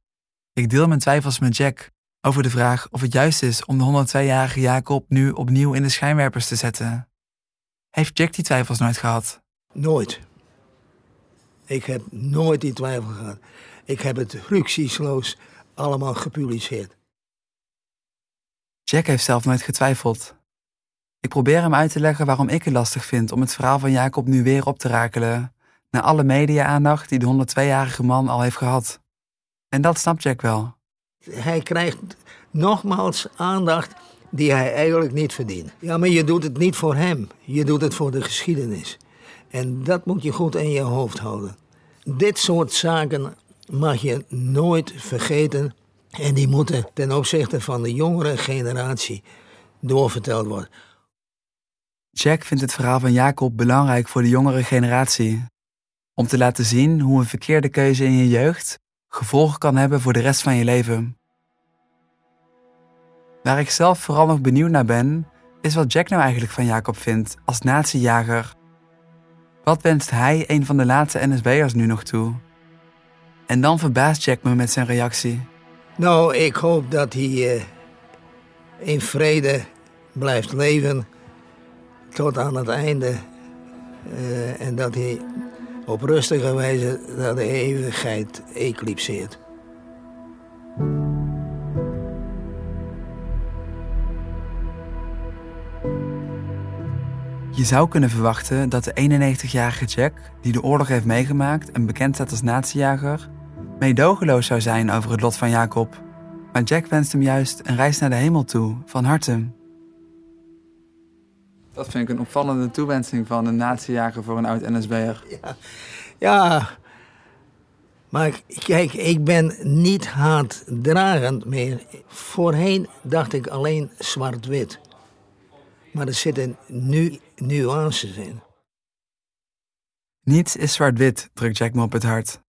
Ik deel mijn twijfels met Jack over de vraag of het juist is om de 102-jarige Jacob nu opnieuw in de schijnwerpers te zetten. Heeft Jack die twijfels nooit gehad? Nooit. Ik heb nooit die twijfel gehad. Ik heb het rücksichtsloos allemaal gepubliceerd. Jack heeft zelf nooit getwijfeld. Ik probeer hem uit te leggen waarom ik het lastig vind om het verhaal van Jacob nu weer op te rakelen, na alle media-aandacht die de 102-jarige man al heeft gehad. En dat snapt Jack wel. Hij krijgt nogmaals aandacht die hij eigenlijk niet verdient. Ja, maar je doet het niet voor hem. Je doet het voor de geschiedenis. En dat moet je goed in je hoofd houden. Dit soort zaken mag je nooit vergeten. En die moeten ten opzichte van de jongere generatie doorverteld worden. Jack vindt het verhaal van Jacob belangrijk voor de jongere generatie. Om te laten zien hoe een verkeerde keuze in je jeugd gevolgen kan hebben voor de rest van je leven. Waar ik zelf vooral nog benieuwd naar ben, is wat Jack nou eigenlijk van Jacob vindt als natiejager. Wat wenst hij een van de laatste NSB'ers nu nog toe? En dan verbaast Jack me met zijn reactie. Nou, ik hoop dat hij uh, in vrede blijft leven tot aan het einde. Uh, en dat hij op rustige wijze naar de eeuwigheid eclipseert. Je zou kunnen verwachten dat de 91-jarige Jack, die de oorlog heeft meegemaakt en bekend staat als natiejager, meedogenloos zou zijn over het lot van Jacob. Maar Jack wenst hem juist een reis naar de hemel toe, van harte. Dat vind ik een opvallende toewensing van een natiejager voor een oud NSB'er. Ja, ja, maar kijk, ik ben niet haatdragend meer. Voorheen dacht ik alleen zwart-wit. Maar er zitten nu nuances in. Niets is zwart-wit, drukt Jack me op het hart.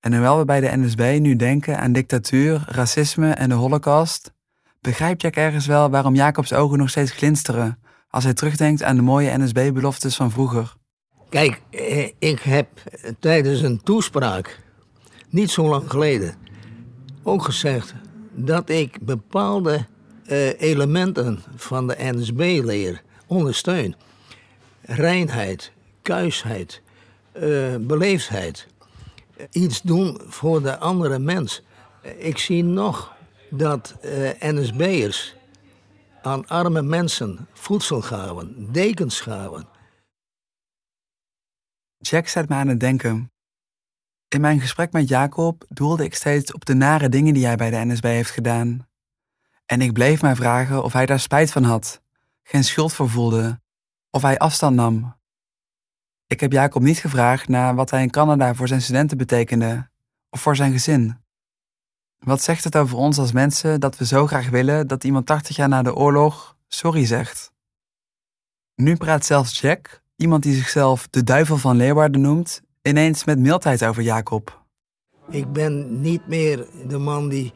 En hoewel we bij de NSB nu denken aan dictatuur, racisme en de holocaust, begrijpt Jack ergens wel waarom Jacobs ogen nog steeds glinsteren als hij terugdenkt aan de mooie NSB-beloftes van vroeger. Kijk, eh, ik heb tijdens een toespraak, niet zo lang geleden, ook gezegd dat ik bepaalde uh, elementen van de NSB-leer ondersteun. Reinheid, kuisheid, uh, beleefdheid. Iets doen voor de andere mens. Ik zie nog dat uh, NSB'ers aan arme mensen voedsel gaven, dekens gaven. Jack zet me aan het denken. In mijn gesprek met Jacob doelde ik steeds op de nare dingen die hij bij de NSB heeft gedaan. En ik bleef mij vragen of hij daar spijt van had, geen schuld voor voelde, of hij afstand nam. Ik heb Jacob niet gevraagd naar wat hij in Canada voor zijn studenten betekende, of voor zijn gezin. Wat zegt het over ons als mensen dat we zo graag willen dat iemand 80 jaar na de oorlog sorry zegt? Nu praat zelfs Jack, iemand die zichzelf de duivel van Leeuwarden noemt, ineens met mildheid over Jacob. Ik ben niet meer de man die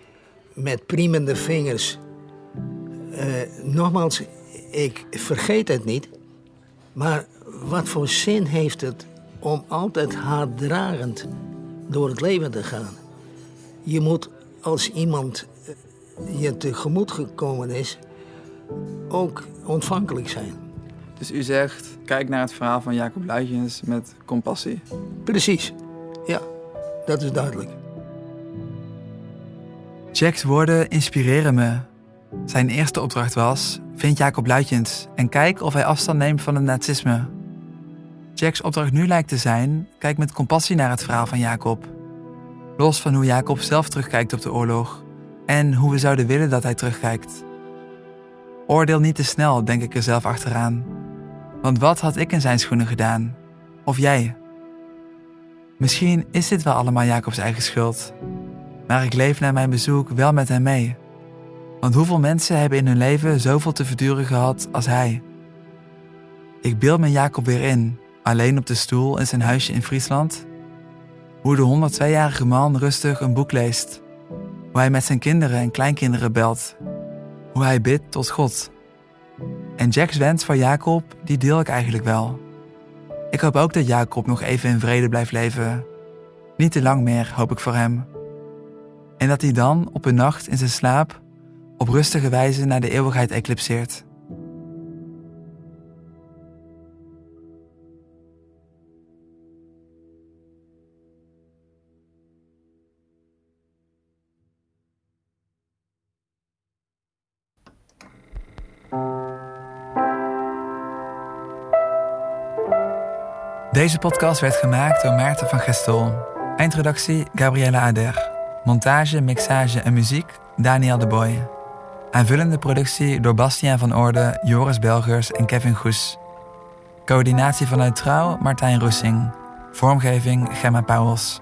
met priemende vingers. Uh, nogmaals, ik vergeet het niet. Maar wat voor zin heeft het om altijd haatdragend door het leven te gaan? Je moet als iemand eh, je tegemoet gekomen is, ook ontvankelijk zijn. Dus u zegt, kijk naar het verhaal van Jacob Luijens met compassie. Precies, ja, dat is duidelijk. Jack's woorden inspireren me. Zijn eerste opdracht was: vind Jacob Luitjens en kijk of hij afstand neemt van het nazisme. Jack's opdracht nu lijkt te zijn: kijk met compassie naar het verhaal van Jacob. Los van hoe Jacob zelf terugkijkt op de oorlog en hoe we zouden willen dat hij terugkijkt. Oordeel niet te snel, denk ik er zelf achteraan. Want wat had ik in zijn schoenen gedaan? Of jij? Misschien is dit wel allemaal Jacobs eigen schuld. Maar ik leef na mijn bezoek wel met hem mee. Want hoeveel mensen hebben in hun leven zoveel te verduren gehad als hij? Ik beeld me Jacob weer in, alleen op de stoel in zijn huisje in Friesland. Hoe de 102-jarige man rustig een boek leest. Hoe hij met zijn kinderen en kleinkinderen belt. Hoe hij bidt tot God. En Jack's wens voor Jacob, die deel ik eigenlijk wel. Ik hoop ook dat Jacob nog even in vrede blijft leven. Niet te lang meer, hoop ik voor hem. En dat hij dan op een nacht in zijn slaap op rustige wijze naar de eeuwigheid eclipseert. Deze podcast werd gemaakt door Maarten van Gestel. Eindredactie Gabriella Ader. Montage, mixage en muziek Daniel de Boy. Aanvullende productie door Bastiaan van Orde, Joris Belgers en Kevin Goes. Coördinatie vanuit Trouw Martijn Roesing. Vormgeving Gemma Pauwels.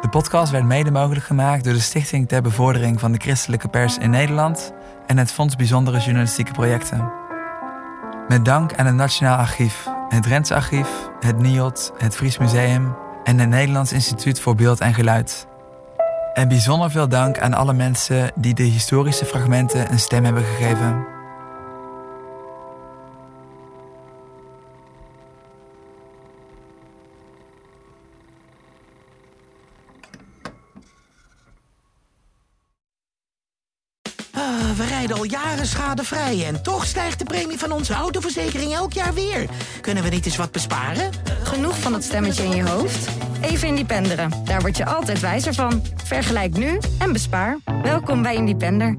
De podcast werd mede mogelijk gemaakt door de Stichting ter Bevordering van de Christelijke Pers in Nederland en het Fonds Bijzondere Journalistieke Projecten. Met dank aan het Nationaal Archief, het Drentse Archief, het NIOT, het Fries Museum en het Nederlands Instituut voor Beeld en Geluid. En bijzonder veel dank aan alle mensen die de historische fragmenten een stem hebben gegeven. Schadevrij en toch stijgt de premie van onze autoverzekering elk jaar weer. Kunnen we niet eens wat besparen? Genoeg van dat stemmetje in je hoofd? Even Independeren. Daar word je altijd wijzer van. Vergelijk nu en bespaar. Welkom bij Independer.